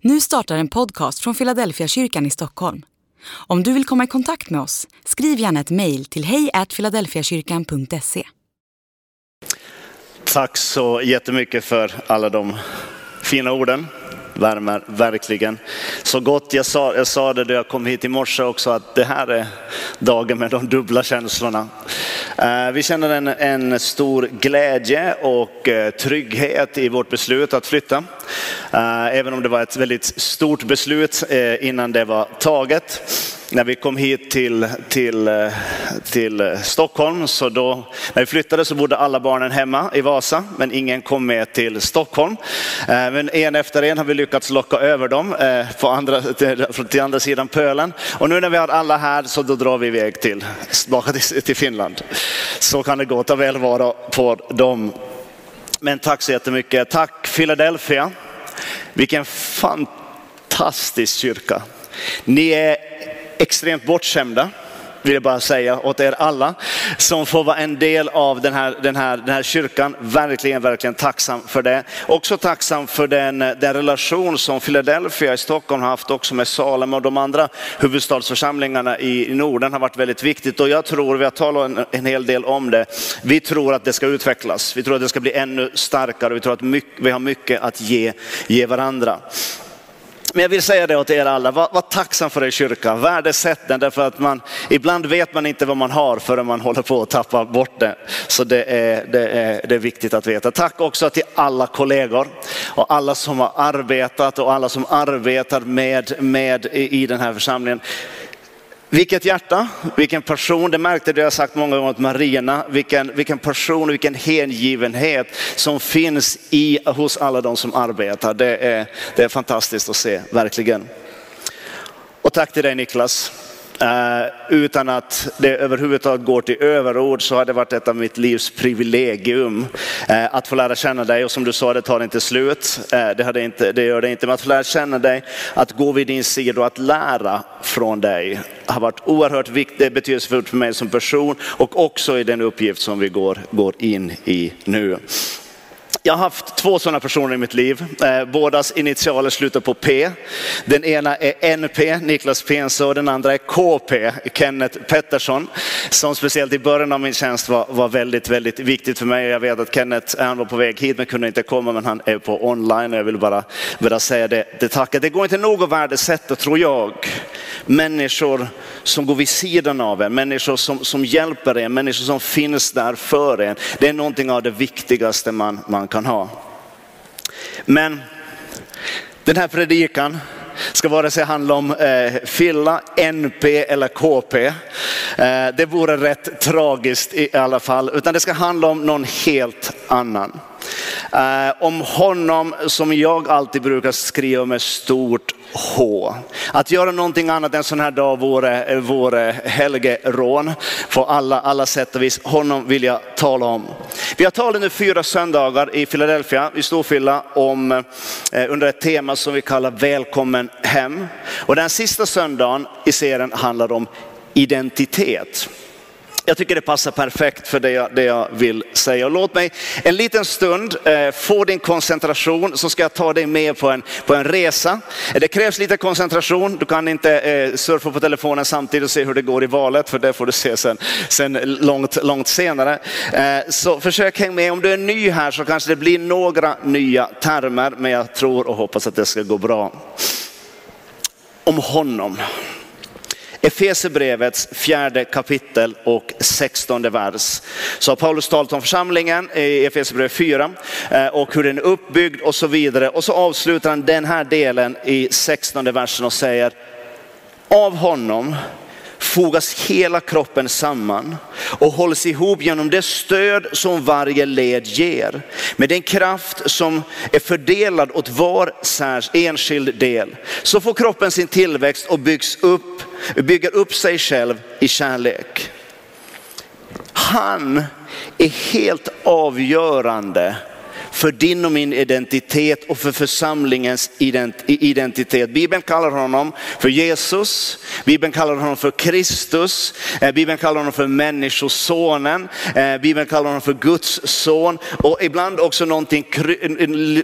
Nu startar en podcast från Philadelphia kyrkan i Stockholm. Om du vill komma i kontakt med oss, skriv gärna ett mejl till hejfiladelfiakyrkan.se. Tack så jättemycket för alla de fina orden. Värmer verkligen. Så gott, jag sa, jag sa det då jag kom hit i morse också, att det här är dagen med de dubbla känslorna. Eh, vi känner en, en stor glädje och eh, trygghet i vårt beslut att flytta. Eh, även om det var ett väldigt stort beslut innan det var taget. När vi kom hit till, till, eh, till Stockholm, så då, när vi flyttade så bodde alla barnen hemma i Vasa, men ingen kom med till Stockholm. Eh, men en efter en har vi lyckats locka över dem eh, på andra, till, till andra sidan pölen. Och nu när vi har alla här så då drar vi iväg till, tillbaka till, till Finland. Så kan det gå, ta väl vara på dem. Men tack så jättemycket. Tack Philadelphia. Vilken fantastisk kyrka. Ni är extremt bortskämda, vill jag bara säga åt er alla som får vara en del av den här, den här, den här kyrkan. Verkligen, verkligen tacksam för det. Också tacksam för den, den relation som Philadelphia i Stockholm har haft också med Salem och de andra huvudstadsförsamlingarna i, i Norden har varit väldigt viktigt. Och jag tror, vi har talat en, en hel del om det, vi tror att det ska utvecklas. Vi tror att det ska bli ännu starkare. Vi tror att mycket, vi har mycket att ge, ge varandra. Men jag vill säga det åt er alla, var, var tacksam för er kyrka, värdesätt den därför att man, ibland vet man inte vad man har förrän man håller på att tappa bort det. Så det är, det, är, det är viktigt att veta. Tack också till alla kollegor och alla som har arbetat och alla som arbetar med, med i, i den här församlingen. Vilket hjärta, vilken person, det märkte det jag sagt många gånger till Marina, vilken, vilken person och vilken hängivenhet som finns i, hos alla de som arbetar. Det är, det är fantastiskt att se, verkligen. Och tack till dig Niklas. Eh, utan att det överhuvudtaget går till överord så har det varit ett av mitt livs privilegium eh, att få lära känna dig. Och som du sa, det tar inte slut. Eh, det, hade inte, det gör det inte. Men att få lära känna dig, att gå vid din sida och att lära från dig har varit oerhört viktigt, betydelsefullt för mig som person och också i den uppgift som vi går, går in i nu. Jag har haft två sådana personer i mitt liv. Eh, bådas initialer slutar på P. Den ena är NP, Niklas Penso, och den andra är KP, Kenneth Pettersson. Som speciellt i början av min tjänst var, var väldigt, väldigt viktigt för mig. Jag vet att Kenneth, han var på väg hit men kunde inte komma, men han är på online och jag vill bara, bara säga det, det tacket. Det går inte nog att värdesätta, tror jag, människor som går vid sidan av en, människor som, som hjälper en, människor som finns där för en. Det är någonting av det viktigaste man, man kan ha. Men den här predikan ska vare sig handla om eh, Filla, NP eller KP. Eh, det vore rätt tragiskt i alla fall, utan det ska handla om någon helt annan. Eh, om honom som jag alltid brukar skriva med stort H. Att göra någonting annat en sån här dag vore, eh, vore helgerån på alla, alla sätt och vis. Honom vill jag tala om. Vi har talat nu fyra söndagar i Philadelphia, i Storfylla, om, eh, under ett tema som vi kallar Välkommen hem. Och den sista söndagen i serien handlar om identitet. Jag tycker det passar perfekt för det jag, det jag vill säga. Och låt mig en liten stund eh, få din koncentration så ska jag ta dig med på en, på en resa. Det krävs lite koncentration. Du kan inte eh, surfa på telefonen samtidigt och se hur det går i valet för det får du se sen, sen långt, långt senare. Eh, så försök häng med. Om du är ny här så kanske det blir några nya termer men jag tror och hoppas att det ska gå bra. Om honom. Efeserbrevets fjärde kapitel och sextonde vers. Så har Paulus talat om församlingen i Efesierbrevet eh, 4 och hur den är uppbyggd och så vidare. Och så avslutar han den här delen i sextonde versen och säger av honom fogas hela kroppen samman och hålls ihop genom det stöd som varje led ger. Med den kraft som är fördelad åt var enskild del. Så får kroppen sin tillväxt och byggs upp, bygger upp sig själv i kärlek. Han är helt avgörande för din och min identitet och för församlingens identitet. Bibeln kallar honom för Jesus, Bibeln kallar honom för Kristus, eh, Bibeln kallar honom för människosonen, eh, Bibeln kallar honom för Guds son och ibland också någonting,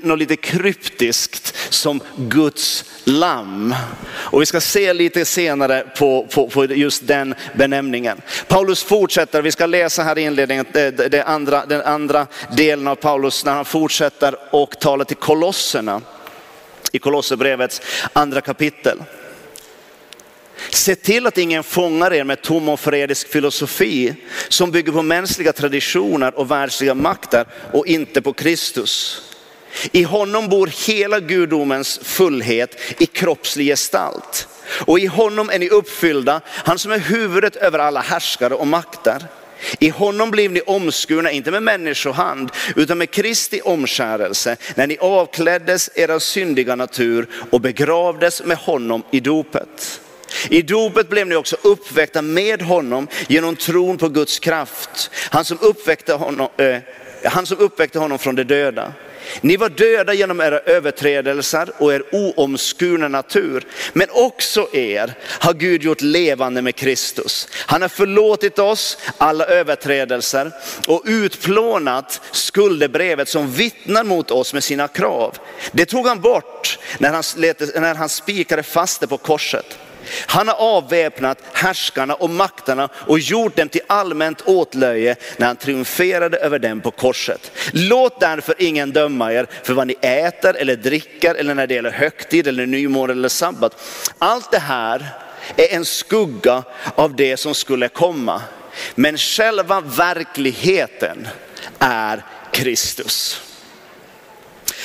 något lite kryptiskt som Guds lamm. Och vi ska se lite senare på, på, på just den benämningen. Paulus fortsätter, vi ska läsa här i inledningen eh, det, det andra, den andra delen av Paulus när han fortsätter fortsätter och talar till kolosserna i Kolosserbrevets andra kapitel. Se till att ingen fångar er med tom och förrädisk filosofi som bygger på mänskliga traditioner och världsliga makter och inte på Kristus. I honom bor hela gudomens fullhet i kroppslig gestalt. Och i honom är ni uppfyllda, han som är huvudet över alla härskare och makter. I honom blev ni omskurna, inte med människohand, utan med Kristi omskärelse, när ni avkläddes era syndiga natur och begravdes med honom i dopet. I dopet blev ni också uppväckta med honom genom tron på Guds kraft. Han som uppväckte honom, eh, han som uppväckte honom från de döda. Ni var döda genom era överträdelser och er oomskurna natur. Men också er har Gud gjort levande med Kristus. Han har förlåtit oss alla överträdelser och utplånat skuldebrevet som vittnar mot oss med sina krav. Det tog han bort när han, när han spikade fast det på korset. Han har avväpnat härskarna och makterna och gjort dem till allmänt åtlöje när han triumferade över dem på korset. Låt därför ingen döma er för vad ni äter eller dricker eller när det gäller högtid eller nymåne eller sabbat. Allt det här är en skugga av det som skulle komma. Men själva verkligheten är Kristus.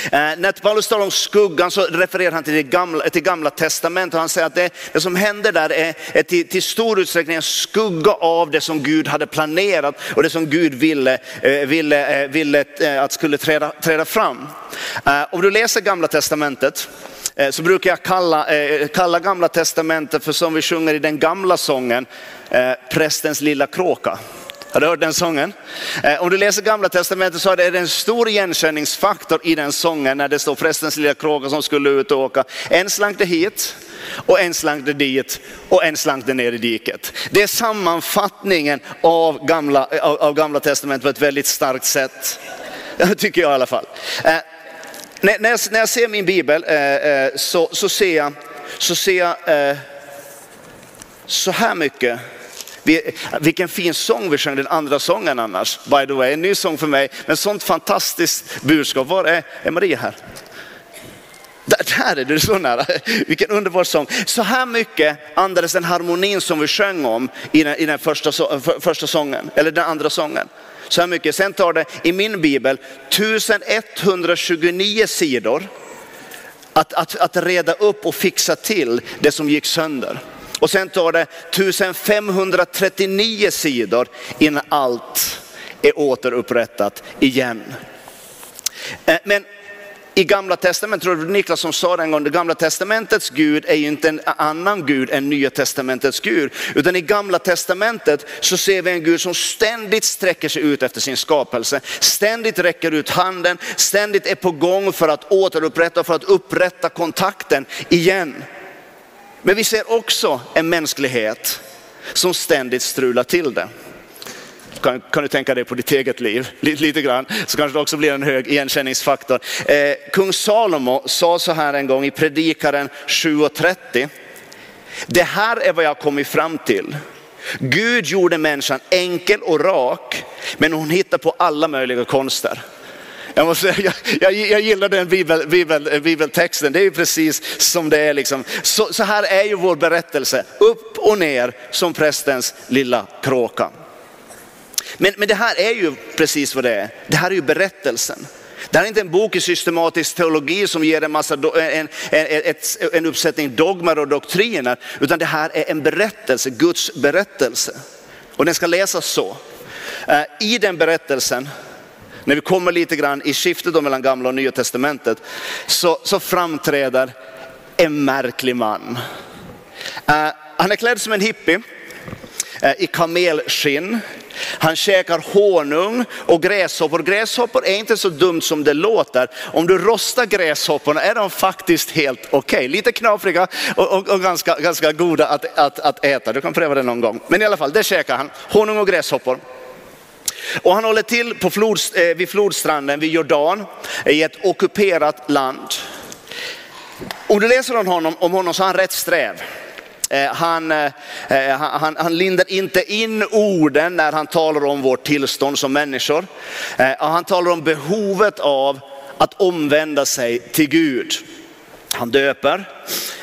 Eh, när Paulus talar om skuggan så refererar han till det gamla, till gamla testamentet. Och han säger att det, det som händer där är, är till, till, stor utsträckning en skugga av det som Gud hade planerat och det som Gud ville, eh, ville, eh, ville att skulle träda, träda fram. Om du läser gamla testamentet så brukar jag kalla, kalla gamla testamentet för som vi sjunger i den gamla sången, prästens lilla kråka. Har du hört den sången? Eh, om du läser gamla testamentet så är det en stor igenkänningsfaktor i den sången när det står prästens lilla kråka som skulle ut och åka. En slank det hit och en slank det dit och en slank det ner i diket. Det är sammanfattningen av gamla, av, av gamla testamentet på ett väldigt starkt sätt. Tycker jag i alla fall. Eh, när, när, jag, när jag ser min bibel eh, eh så, så ser jag, så ser jag eh, så här mycket vilken fin sång vi sjöng den andra sången annars. By the way, en ny sång för mig. Men sånt fantastiskt budskap. Var är, är Maria här? Där, där är du så nära. Vilken underbar sång. Så här mycket andades den harmonin som vi sjöng om i den, i den första, första sången, eller den andra sången. Så här mycket. Sen tar det i min bibel 1129 sidor att, att, att reda upp och fixa till det som gick sönder. Och sen tar det 1539 sidor innan allt är återupprättat igen. Eh, men i gamla testamentet, tror du Niklas som sa det en gång, det gamla testamentets Gud är ju inte en annan Gud än nya testamentets Gud. Utan i gamla testamentet så ser vi en Gud som ständigt sträcker sig ut efter sin skapelse. Ständigt räcker ut handen, ständigt är på gång för att återupprätta, för att upprätta kontakten igen. Men vi ser också en mänsklighet som ständigt strular till det. Kan, kan, du tänka dig på ditt eget liv lite, lite grann, så kanske det också blir en hög igenkänningsfaktor. Eh, kung Salomo sa så här en gång i Predikaren 7.30. Det här är vad jag kommit fram till. Gud gjorde människan enkel och rak, men hon hittar på alla möjliga konster. Jag, måste, jag, jag, jag gillar den bibel, bibel, bibeltexten, det är ju precis som det är. Liksom. Så, så här är ju vår berättelse, upp och ner som prästens lilla kråka. Men, men det här är ju precis vad det är, det här är ju berättelsen. Det här är inte en bok i systematisk teologi som ger en, massa, en, en, en uppsättning dogmer och doktriner, utan det här är en berättelse, Guds berättelse. Och den ska läsas så. Eh, I den berättelsen när vi kommer lite grann i skiftet mellan gamla och nya testamentet så, så framträder en märklig man. Uh, han är klädd som en hippie. uh, i kamelskinn. Han käkar honung och gräshoppor. Gräshoppor är inte så dumt som det låter. Om du rostar gräshopporna är de faktiskt helt okej. Okay. Lite knapriga och, och, och, ganska, ganska goda att, att, att äta. Du kan pröva det någon gång. Men i alla fall, det käkar han. Honung och gräshoppor. Och han håller till på flod, eh, vid flodstranden vid Jordan eh, i ett ockuperat land. Om du läser om honom, om honom så är han rätt sträv. Eh, han, han, han lindar inte in orden när han talar om vårt tillstånd som människor. Han talar om behovet av att omvända sig till Gud. Han döper.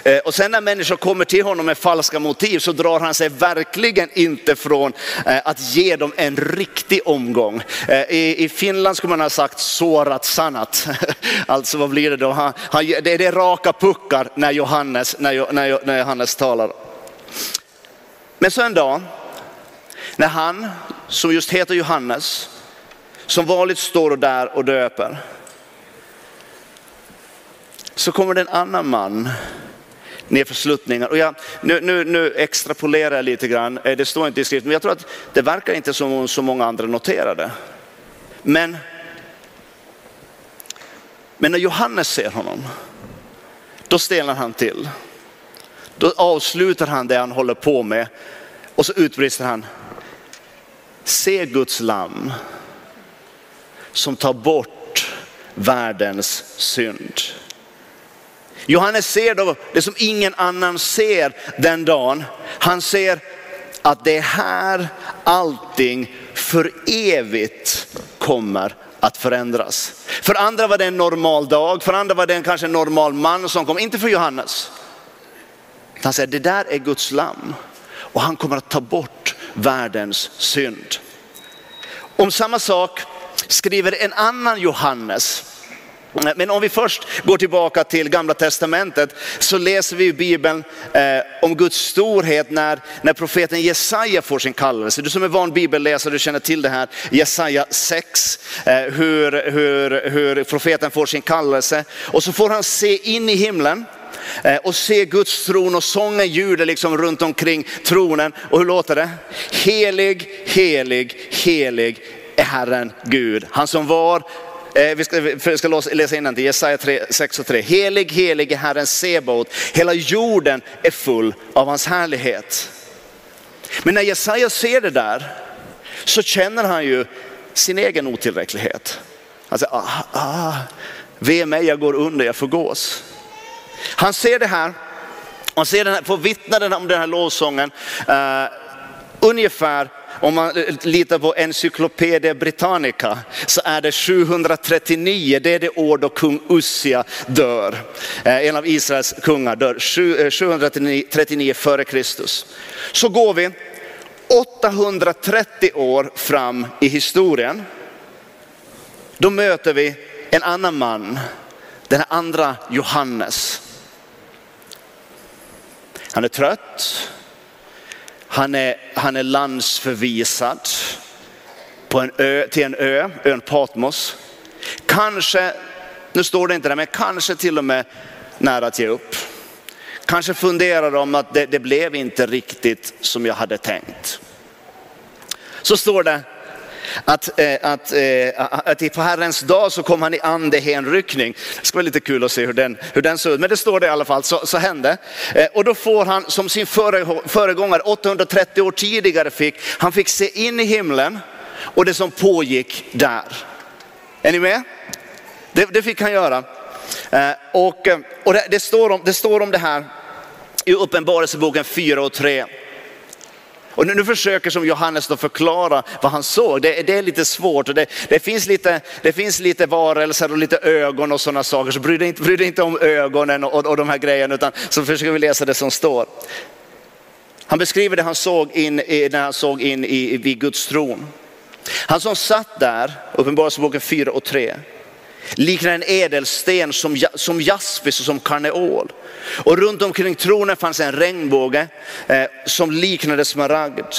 Eh, och sen när människor kommer till honom med falska motiv så drar han sig verkligen inte från eh, att ge dem en riktig omgång. Eh, I, Finland skulle man ha sagt sårat sannat. Alltså vad blir det då? Han, han, det är raka puckar när Johannes, när, när, när Johannes talar. Men så en dag när han, som just heter Johannes, som vanligt står där och döper så kommer det en annan man nedför sluttningar. Och jag, nu, nu, nu extrapolerar jag lite grann, eh, det står inte i skriften, men jag tror att det verkar inte som så många andra noterade. Men, men när Johannes ser honom, då stelnar han till. Då avslutar han det han håller på med och så utbrister han, se Guds lamm som tar bort världens synd. Johannes ser då det som ingen annan ser den dagen. Han ser att det är här allting för evigt kommer att förändras. För andra var det en normal dag, för andra var det en kanske en normal man som kom, inte för Johannes. Han säger det där är Guds lamm och han kommer att ta bort världens synd. Om samma sak skriver en annan Johannes men om vi först går tillbaka till gamla testamentet så läser vi i Bibeln eh, om Guds storhet när, när profeten Jesaja får sin kallelse. Du som är van bibelläsare du känner till det här, Jesaja 6, eh, hur, hur, hur profeten får sin kallelse. Och så får han se in i himlen eh, och se Guds tron och sången ljuder liksom runt omkring tronen. Och hur låter det? Helig, helig, helig är Herren Gud. Han som var, Eh, vi ska, vi ska läsa innantill, Jesaja 6 och 3. Helig, helig är Herren Sebaot. Hela jorden är full av hans härlighet. Men när Jesaja ser det där så känner han ju sin egen otillräcklighet. Alltså, ah, ah, ve mig, jag går under, jag förgås. Han ser det här, han ser den här, får vittna om den här lovsången uh, ungefär om man eh, litar på Encyclopedia Britannica så är det 739, det är det år då kung Ussia dör. Eh, en av Israels kungar dör 739 eh, före Kristus. Så går vi 830 år fram i historien. Då möter vi en annan man, den andra Johannes. Han är trött, han är, han är landsförvisad på en ö, till en ö, ön Patmos. Kanske, nu står det inte där, men kanske till och med nära att ge upp. Kanske funderar om att det, det blev inte riktigt som jag hade tänkt. Så står det, att, eh, att, eh, att på Herrens dag så kom han i andehänryckning. Det ska vara lite kul att se hur den, hur den ser ut, men det står det i alla fall, så, så hände. Eh, och då får han som sin före, föregångare 830 år tidigare fick, han fick se in i himlen och det som pågick där. Är ni med? Det, det fick han göra. Eh, och, eh, och det, det, står om, det står om det här i Uppenbarelseboken 4 och 3. Och nu, nu försöker som Johannes då förklara vad han såg. Det, det är lite svårt och det, det, finns lite, det finns lite varelser och lite ögon och sådana saker. Så bry dig inte, bry dig inte om ögonen och, och de här grejerna utan så försöker vi läsa det som står. Han beskriver det han såg in, när han såg in i, vid Guds tron. Han som satt där, Uppenbarelseboken 4 och 3 liknar en ädelsten som, som jaspis och som karneol. Och runt omkring tronen fanns en regnbåge eh, som liknade smaragd.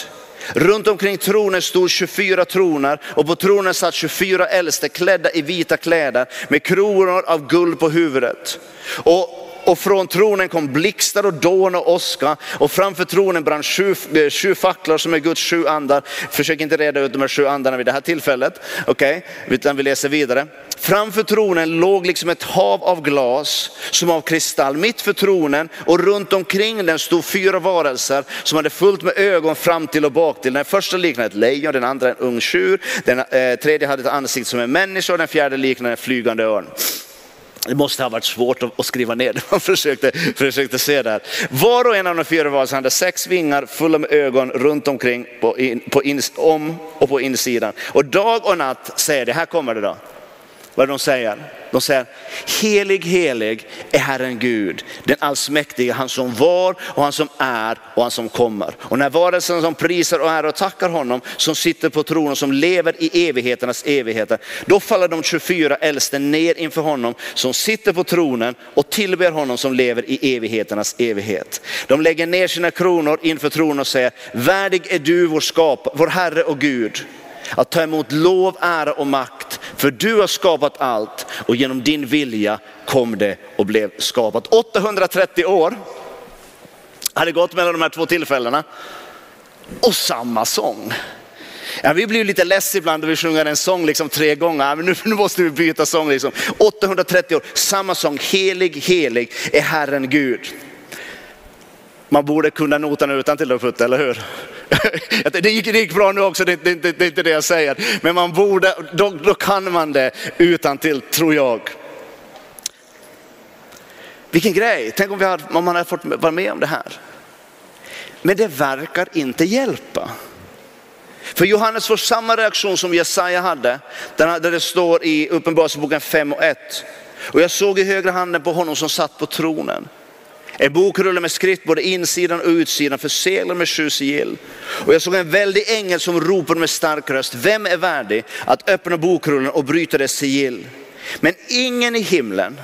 Runt omkring tronen stod 24 troner och på tronen satt 24 äldste klädda i vita kläder med kronor av guld på huvudet. Och och från tronen kom blixtar och dån och åska och framför tronen brann sju, eh, sju facklor som är Guds sju andar. Försök inte reda ut de här sju andarna vid det här tillfället, okej? Okay? Utan vi läser vidare. Framför tronen låg liksom ett hav av glas som av kristall mitt för tronen och runt omkring den stod fyra varelser som hade fullt med ögon fram till och bak till. Den första liknade ett lejon, den andra en ung tjur, den eh, tredje hade ett ansikte som en människa och den fjärde liknade en flygande örn. Det måste ha varit svårt att skriva ner det man försökte, försökte se där. Var och en av de fyra varelserna hade sex vingar fulla med ögon runt omkring på, in, på in, om och på insidan. Och dag och natt säger det, här kommer det då vad de säger. De säger helig, helig är Herren Gud, den allsmäktige, han som var och han som är och han som kommer. Och när varelsen som prisar och är och tackar honom som sitter på tronen som lever i evigheternas evigheter, då faller de 24 äldste ner inför honom som sitter på tronen och tillber honom som lever i evigheternas evighet. De lägger ner sina kronor inför tronen och säger, värdig är du vår skap, vår Herre och Gud att ta emot lov, ära och makt. För du har skapat allt och genom din vilja kom det och blev skapat. 830 år hade gått mellan de här två tillfällena och samma sång. Ja, vi blir lite less ibland när vi sjunger en sång liksom tre gånger. Men nu, nu måste vi byta sång. Liksom. 830 år, samma sång. Helig, helig är Herren Gud. Man borde kunna noterna utan till och eller hur? Det gick, det gick bra nu också, det, det, det, det är inte det jag säger. Men man borde, då, då kan man det utan till tror jag. Vilken grej, tänk om, vi hade, om man hade fått vara med om det här. Men det verkar inte hjälpa. För Johannes får samma reaktion som Jesaja hade, där det står i Uppenbarelseboken 5 och 1. Och jag såg i högra handen på honom som satt på tronen en bokrulle med skrift både insidan och utsidan förseglad med sju sigill. Och jag såg en väldig ängel som ropade med stark röst. Vem är värdig att öppna bokrullen och bryta dess sigill? Men ingen i himlen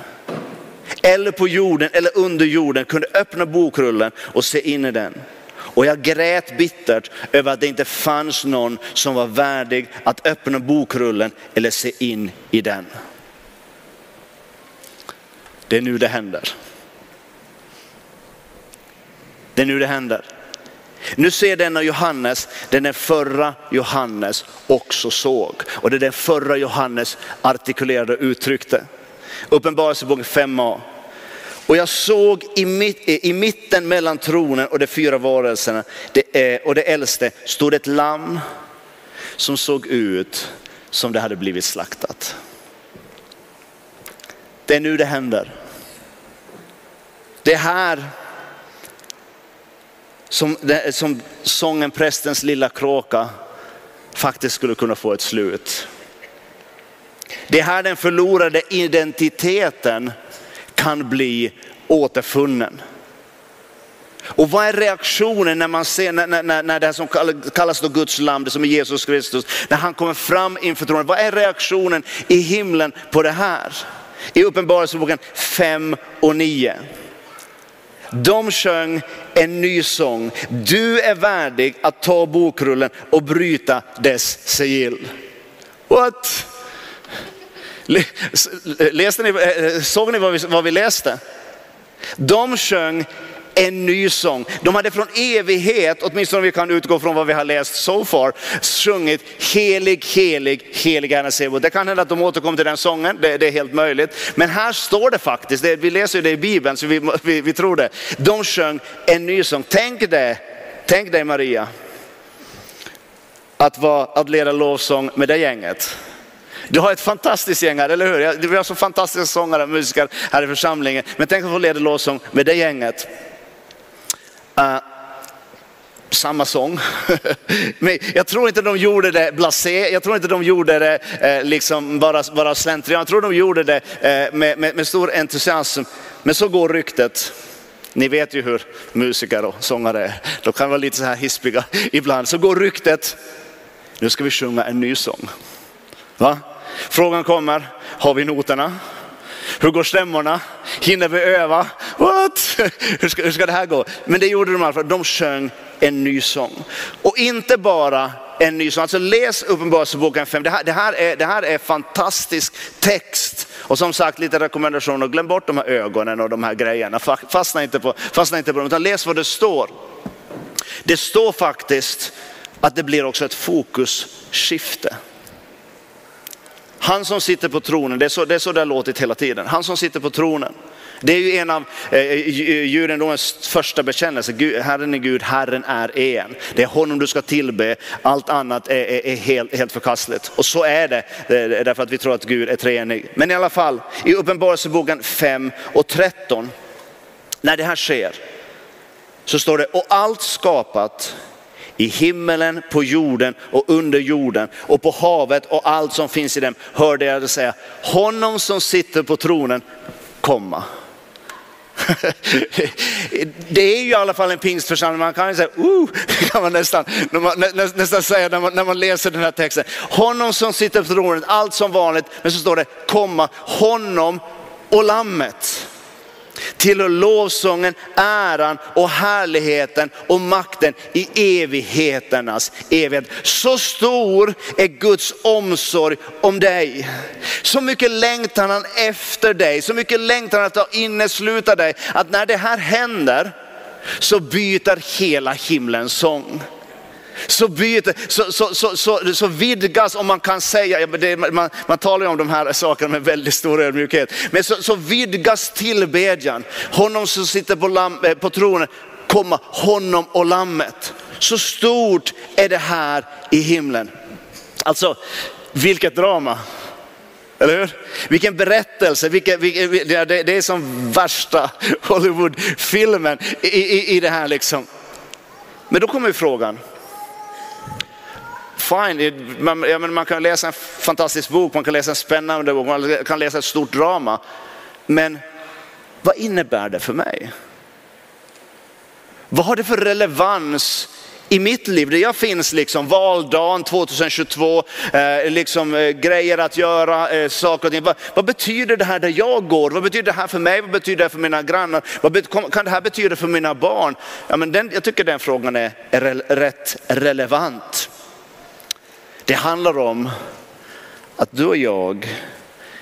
eller på jorden eller under jorden kunde öppna bokrullen och se in i den. Och jag grät bittert över att det inte fanns någon som var värdig att öppna bokrullen eller se in i den. Det är nu det händer. Det är nu det händer. Nu ser denna Johannes, den den förra Johannes också såg. Och det är den förra Johannes artikulerade och uttryckte. Uppenbarelseboken 5a. Och jag såg i, mitt, i mitten mellan tronen och de fyra varelserna det, och det äldste stod ett lamm som såg ut som det hade blivit slaktat. Det är nu det händer. Det är här som, som sången Prästens lilla kråka faktiskt skulle kunna få ett slut. Det är här den förlorade identiteten kan bli återfunnen. Och vad är reaktionen när man ser när, när, när det här som kallas då Guds lam, det som är Jesus Kristus, när han kommer fram inför tronen. Vad är reaktionen i himlen på det här? I Uppenbarelseboken 5 och 9. De sjöng en ny sång. Du är värdig att ta bokrullen och bryta dess sigill. What? Läste ni, eh, eh, såg ni vad vi, vad vi läste? De sjöng en ny sång. De hade från evighet, åtminstone om vi kan utgå från vad vi har läst so far, sjungit helig, helig, helig är Sebot. Det kan hända att de återkommer till den sången, det, det, är helt möjligt. Men här står det faktiskt, det, vi läser ju det i Bibeln så vi, vi, vi tror det. De sjöng en ny sång. Tänk dig, tänk dig Maria, att, vara, att leda lovsång med det gänget. Du har ett fantastiskt gäng här, eller hur? Vi har så fantastiska sångare och musiker här i församlingen. Men tänk att få leda lovsång med det gänget. Uh, samma sång. Men jag tror inte de gjorde det blasé, jag tror inte de gjorde det eh, liksom bara, bara slentrian. Jag tror de gjorde det eh, med, med, med, stor entusiasm. Men så går ryktet. Ni vet ju hur musiker och sångare är. De kan vara lite så här hispiga ibland. Så går ryktet. Nu ska vi sjunga en ny sång. Va? Frågan kommer, har vi noterna? Hur går stämmorna? Hinner vi öva? What? Hur ska, hur ska det här gå? Men det gjorde de i alla fall. De sjöng en ny sång. Och inte bara en ny sång. Alltså läs Uppenbarelseboken 5. Det här, det, här är, det här är fantastisk text. Och som sagt lite rekommendationer, glöm bort de här ögonen och de här grejerna. Fastna inte på, fastna inte på dem, utan läs vad det står. Det står faktiskt att det blir också ett fokusskifte. Han som sitter på tronen, det är så det, är så det har låtit hela tiden. Han som sitter på tronen. Det är ju en av eh, eh judendomens eh, första bekännelser. Herren är Gud, Herren är en. Det är honom du ska tillbe, allt annat är, är, är helt, helt förkastligt. Och så är det, eh, därför att vi tror att Gud är treenig. Men i alla fall, i Uppenbarelseboken 5 och 13, när det här sker, så står det, och allt skapat i himmelen, på jorden och under jorden och på havet och allt som finns i dem hörde jag det säga, honom som sitter på tronen komma. det är ju i alla fall en pingstförsamling, man kan ju säga, uh, kan man nästan, nästan säga när man, när man läser den här texten. Honom som sitter på tronen, allt som vanligt, men så står det komma, honom och lammet till lovsången, äran och härligheten och makten i evigheternas evighet. Så stor är Guds omsorg om dig. Så mycket längtan han efter dig, så mycket längtan han att innesluta dig, att när det här händer så byter hela himlen sång så, byter, så, så, så, så, så vidgas, om man kan säga, det, man, man talar ju om de här sakerna med väldigt stor ödmjukhet, men så, så vidgas tillbedjan. Honom som sitter på, lam, eh, på tronen, komma honom och lammet. Så stort är det här i himlen. Alltså, vilket drama. Eller hur? Vilken berättelse, vilken, vilken, det, det är som värsta Hollywoodfilmen i, i, i det här liksom. Men då kommer frågan, fine, man, ja, men man kan läsa en fantastisk bok, man kan läsa en spännande bok, man kan läsa ett stort drama. Men vad innebär det för mig? Vad har det för relevans i mitt liv där jag finns liksom valdagen 2022, eh, liksom eh, grejer att göra, eh, saker och ting. Vad, vad, betyder det här där jag går? Vad betyder det här för mig? Vad betyder det för mina grannar? Vad kan det här betyda för mina barn? Ja, men den, jag tycker den frågan är, är rätt relevant. Det handlar om att du och jag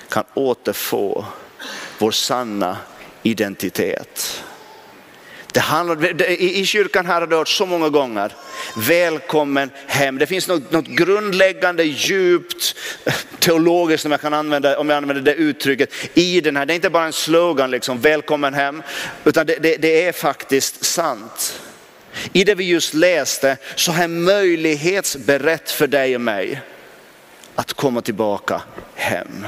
kan återfå vår sanna identitet. Det handlar, I kyrkan här har du hört så många gånger, välkommen hem. Det finns något, något grundläggande, djupt teologiskt, om jag kan använda, om jag använder det uttrycket, i den här. Det är inte bara en slogan, liksom, välkommen hem, utan det, det, det är faktiskt sant. I det vi just läste så har möjlighetsberett för dig och mig att komma tillbaka hem.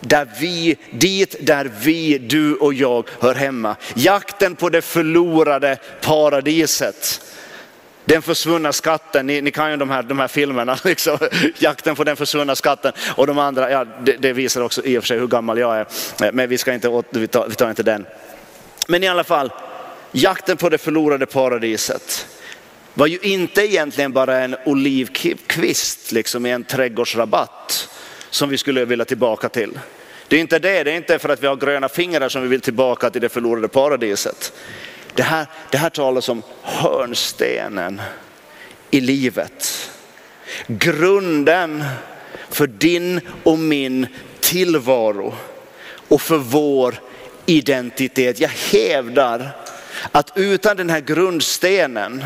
Där vi, dit där vi, du och jag hör hemma. Jakten på det förlorade paradiset. Den försvunna skatten, ni, ni, kan ju de här, de här filmerna, liksom. jakten på den försvunna skatten. Och de andra, ja, det, det, visar också i och för sig hur gammal jag är. Men vi, ska inte, vi, tar, vi tar inte den. Men i alla fall, jakten på det förlorade paradiset var ju inte egentligen bara en olivkvist liksom i en trädgårdsrabatt som vi skulle vilja tillbaka till. Det är inte det, det är inte för att vi har gröna fingrar som vi vill tillbaka till det förlorade paradiset. Det här, det här talas om hörnstenen i livet. Grunden för din och min tillvaro och för vår identitet. Jag hävdar att utan den här grundstenen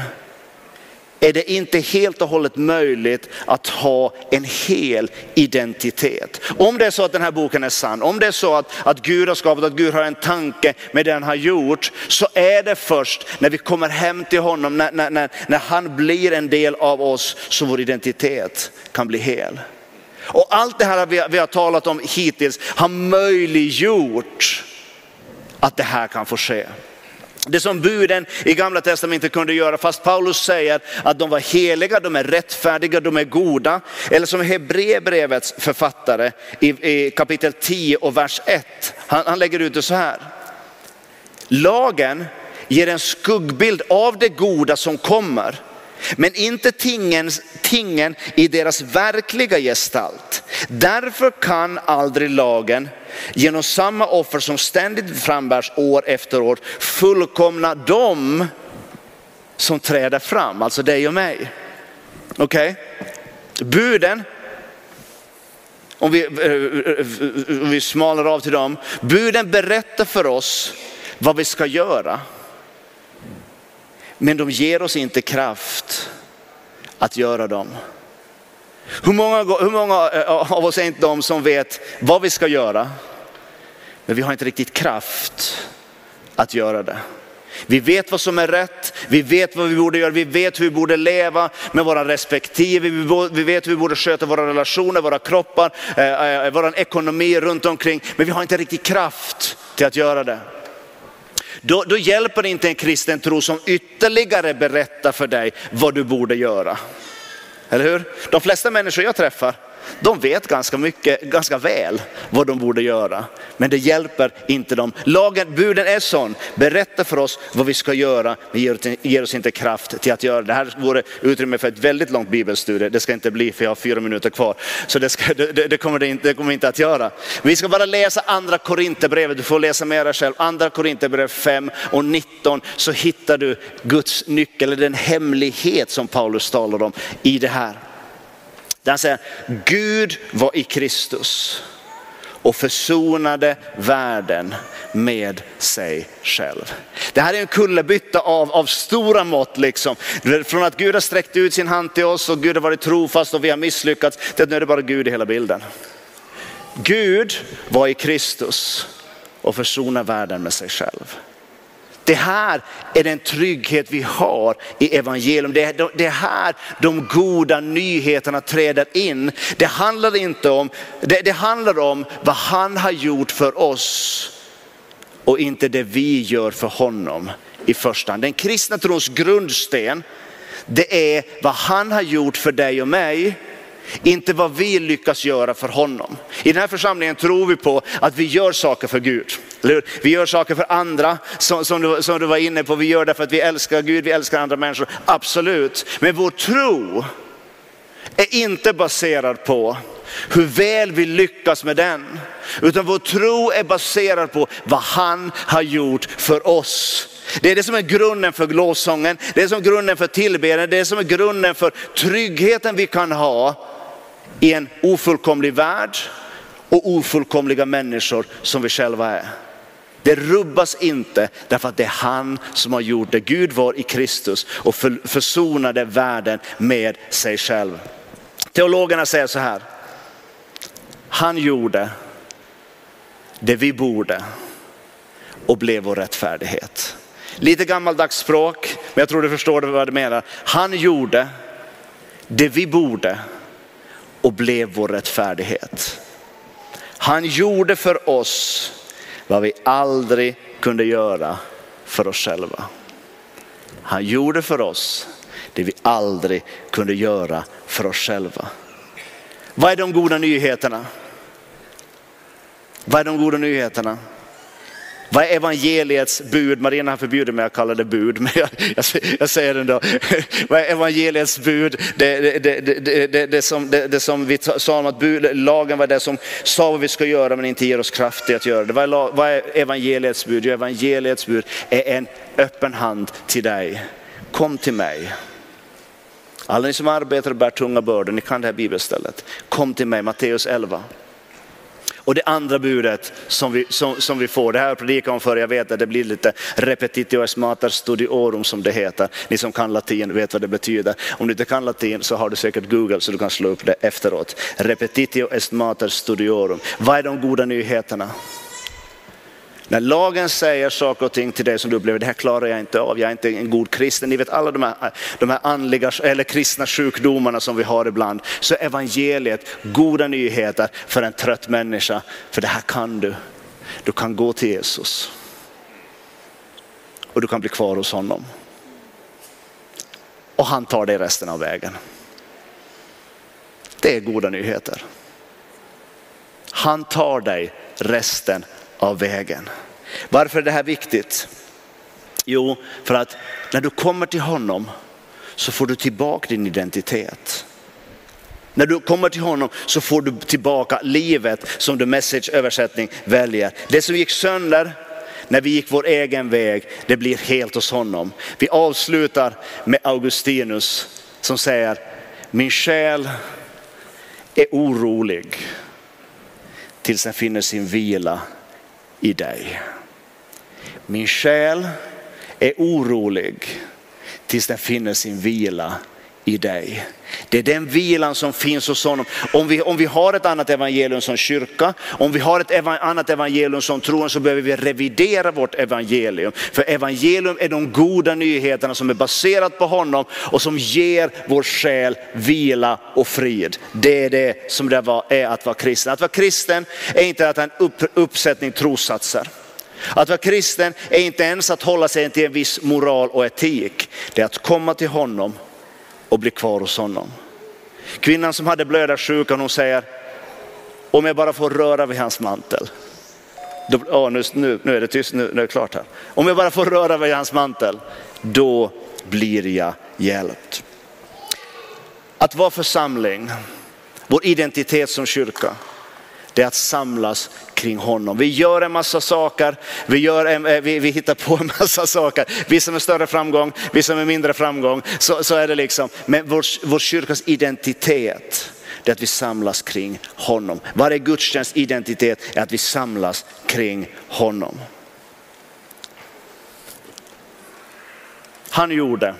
är det inte helt och hållet möjligt att ha en hel identitet. Om det är så att den här boken är sann, om det är så att, att Gud har skapat, att Gud har en tanke med det han har gjort, så är det först när vi kommer hem till honom, när, när, när, när han blir en del av oss, som vår identitet kan bli hel. Och allt det här vi, vi har talat om hittills har möjliggjort att det här kan få ske. Det som buden i gamla testamentet kunde göra, fast Paulus säger att de var heliga, de är rättfärdiga, de är goda. Eller som Hebreerbrevets författare i, i, kapitel 10 och vers 1, han, han lägger ut det så här. Lagen ger en skuggbild av det goda som kommer men inte tingens, tingen i deras verkliga gestalt. Därför kan aldrig lagen genom samma offer som ständigt frambärs år efter år fullkomna dem som träder fram, alltså dig och mig. Okej? Okay? Buden, om vi, eh, eh, eh, om vi smalar av till dem, buden berättar för oss vad vi ska göra. Men de ger oss inte kraft att göra dem. Hur många, hur många eh, eh, av oss är inte de som vet vad vi ska göra, men vi har inte riktigt kraft att göra det. Vi vet vad som är rätt, vi vet vad vi borde göra, vi vet hur vi borde leva med våra respektive, vi vet hur vi borde sköta våra relationer, våra kroppar, eh, eh, vår ekonomi runt omkring. Men vi har inte riktigt kraft till att göra det. Då, då hjälper det inte en kristen tro som ytterligare berättar för dig vad du borde göra. Eller hur? De flesta människor jag träffar, de vet ganska mycket, ganska väl vad de borde göra. Men det hjälper inte dem. Lagen, buden är sån, berätta för oss vad vi ska göra, men ger oss inte kraft till att göra det. Det här vore utrymme för ett väldigt långt bibelstudie. Det ska inte bli för jag har fyra minuter kvar. Så det, ska, det, det kommer, det inte, det kommer inte att göra. Vi ska bara läsa andra Korinthierbrevet, du får läsa mera själv. Andra Korinthierbrevet 5 och 19 så hittar du Guds nyckel, eller den hemlighet som Paulus talar om i det här. Där han säger, Gud var i Kristus och försonade världen med sig själv. Det här är en kullerbytta av, av stora mått. Liksom. Från att Gud har sträckt ut sin hand till oss och Gud har varit trofast och vi har misslyckats, till att nu är det bara Gud i hela bilden. Gud var i Kristus och försonade världen med sig själv. Det här är den trygghet vi har i evangelium. Det är, det här de goda nyheterna träder in. Det handlar inte om, det, det handlar om vad han har gjort för oss och inte det vi gör för honom i första hand. Den kristna trons grundsten, det är vad han har gjort för dig och mig inte vad vi lyckas göra för honom. I den här församlingen tror vi på att vi gör saker för Gud. Vi gör saker för andra, som, som, du, som du var inne på. Vi gör det för att vi älskar Gud, vi älskar andra människor. Absolut. Men vår tro är inte baserad på hur väl vi lyckas med den. Utan vår tro är baserad på vad han har gjort för oss. Det är det som är grunden för lovsången, det är som är grunden för tillbedjan, det är som är grunden för tryggheten vi kan ha i en ofullkomlig värld och ofullkomliga människor som vi själva är. Det rubbas inte därför att det är han som har gjort det. Gud var i Kristus och försonade världen med sig själv. Teologerna säger så här, han gjorde det vi borde och blev vår rättfärdighet. Lite gammaldags språk, men jag tror du förstår vad det menar. Han gjorde det vi borde och blev vår rättfärdighet. Han gjorde för oss vad vi aldrig kunde göra för oss själva. Han gjorde för oss det vi aldrig kunde göra för oss själva. Vad är de goda nyheterna? Vad är de goda nyheterna? Vad är evangeliets bud? Marina har förbjudit mig att kalla det bud, men jag, jag, jag säger det ändå. Vad är evangeliets bud? Det, det, det, det, som, det, som vi sa om att bud, lagen var det som sa vad vi ska göra men inte ger oss kraft till att göra det. Vad är, vad är evangeliets bud? Jo, evangeliets bud är en öppen hand till dig. Kom till mig. Alla ni som arbetar och bär tunga bördor, ni kan det här bibelstället. Kom till mig, Matteus 11. Och det andra budet som vi, som, som vi får, det här har jag predikat om förr, jag vet att det blir lite repetitio es mater studiorum som det heter. Ni som kan latin vet vad det betyder. Om du inte kan latin så har du säkert Google så du kan slå upp det efteråt. Repetitio est mater studiorum. Vad är de goda nyheterna? När lagen säger saker och ting till dig som du upplever, det här klarar jag inte av, jag är inte en god kristen. Ni vet alla de här, de här andliga eller kristna sjukdomarna som vi har ibland. Så evangeliet, goda nyheter för en trött människa. För det här kan du. Du kan gå till Jesus. Och du kan bli kvar hos honom. Och han tar dig resten av vägen. Det är goda nyheter. Han tar dig resten av vägen. Varför är det här viktigt? Jo, för att när du kommer till honom så får du tillbaka din identitet. När du kommer till honom så får du tillbaka livet som du message-översättning väljer. Det som gick sönder när vi gick vår egen väg, det blir helt hos honom. Vi avslutar med Augustinus som säger, min själ är orolig tills den finner sin vila i dig. Min själ är orolig tills den finner sin vila i dig. Det är den vilan som finns hos honom. Om vi, om vi har ett annat evangelium som kyrka, om vi har ett eva, annat evangelium som tron, så behöver vi revidera vårt evangelium. För evangelium är de goda nyheterna som är baserat på honom och som ger vår själ vila och frid. Det är det som det var, är att vara kristen. Att vara kristen är inte att ha en upp, uppsättning trossatser. Att vara kristen är inte ens att hålla sig till en viss moral och etik. Det är att komma till honom och bli kvar hos honom. Kvinnan som hade blödarsjukan hon säger, om jag bara får röra vid hans mantel. Då, oh, nu, nu, nu är det tyst, nu, nu är det klart här. Om jag bara får röra vid hans mantel, då blir jag hjälpt. Att vara församling, vår identitet som kyrka, det är att samlas kring honom. Vi gör en massa saker, vi, gör en, eh, vi, vi hittar på en massa saker. Vissa med större framgång, vissa med mindre framgång. Så, så är det liksom. Men vår, vår kyrkas identitet, det är att vi samlas kring honom. Varje gudstjänst identitet är att vi samlas kring honom. Han gjorde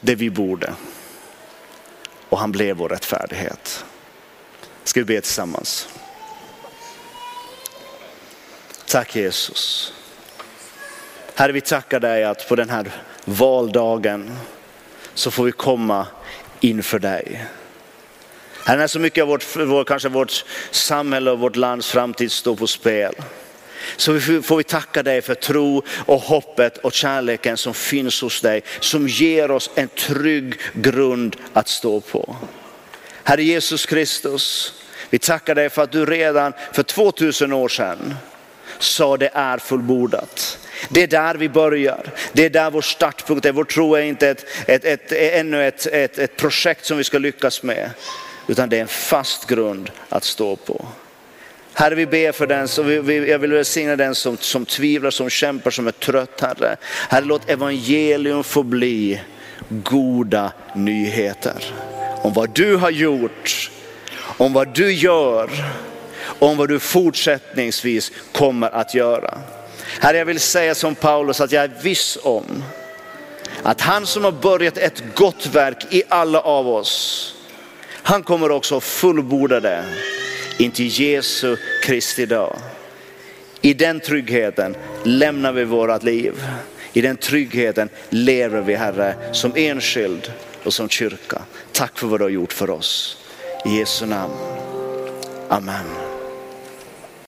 det vi borde och han blev vår rättfärdighet. Ska vi be tillsammans? Tack Jesus. Herre vi tackar dig att på den här valdagen så får vi komma inför dig. Herre när så mycket av vårt, vår, kanske vårt samhälle och vårt lands framtid står på spel. Så får vi tacka dig för tro och hoppet och kärleken som finns hos dig. Som ger oss en trygg grund att stå på. Herre Jesus Kristus, vi tackar dig för att du redan för 2000 år sedan sa det är fullbordat. Det är där vi börjar. Det är där vår startpunkt är. Vår tro är inte ett, ett, ett, ännu ett, ett, ett projekt som vi ska lyckas med. Utan det är en fast grund att stå på. Herre vi ber för den, så vi, vi, jag vill välsigna den som, som tvivlar, som kämpar, som är trött Herre. Herre låt evangelium få bli goda nyheter. Om vad du har gjort, om vad du gör om vad du fortsättningsvis kommer att göra. Herre, jag vill säga som Paulus att jag är viss om att han som har börjat ett gott verk i alla av oss, han kommer också fullborda det intill Jesu Kristi dag. I den tryggheten lämnar vi vårt liv. I den tryggheten lever vi Herre som enskild och som kyrka. Tack för vad du har gjort för oss. I Jesu namn. Amen.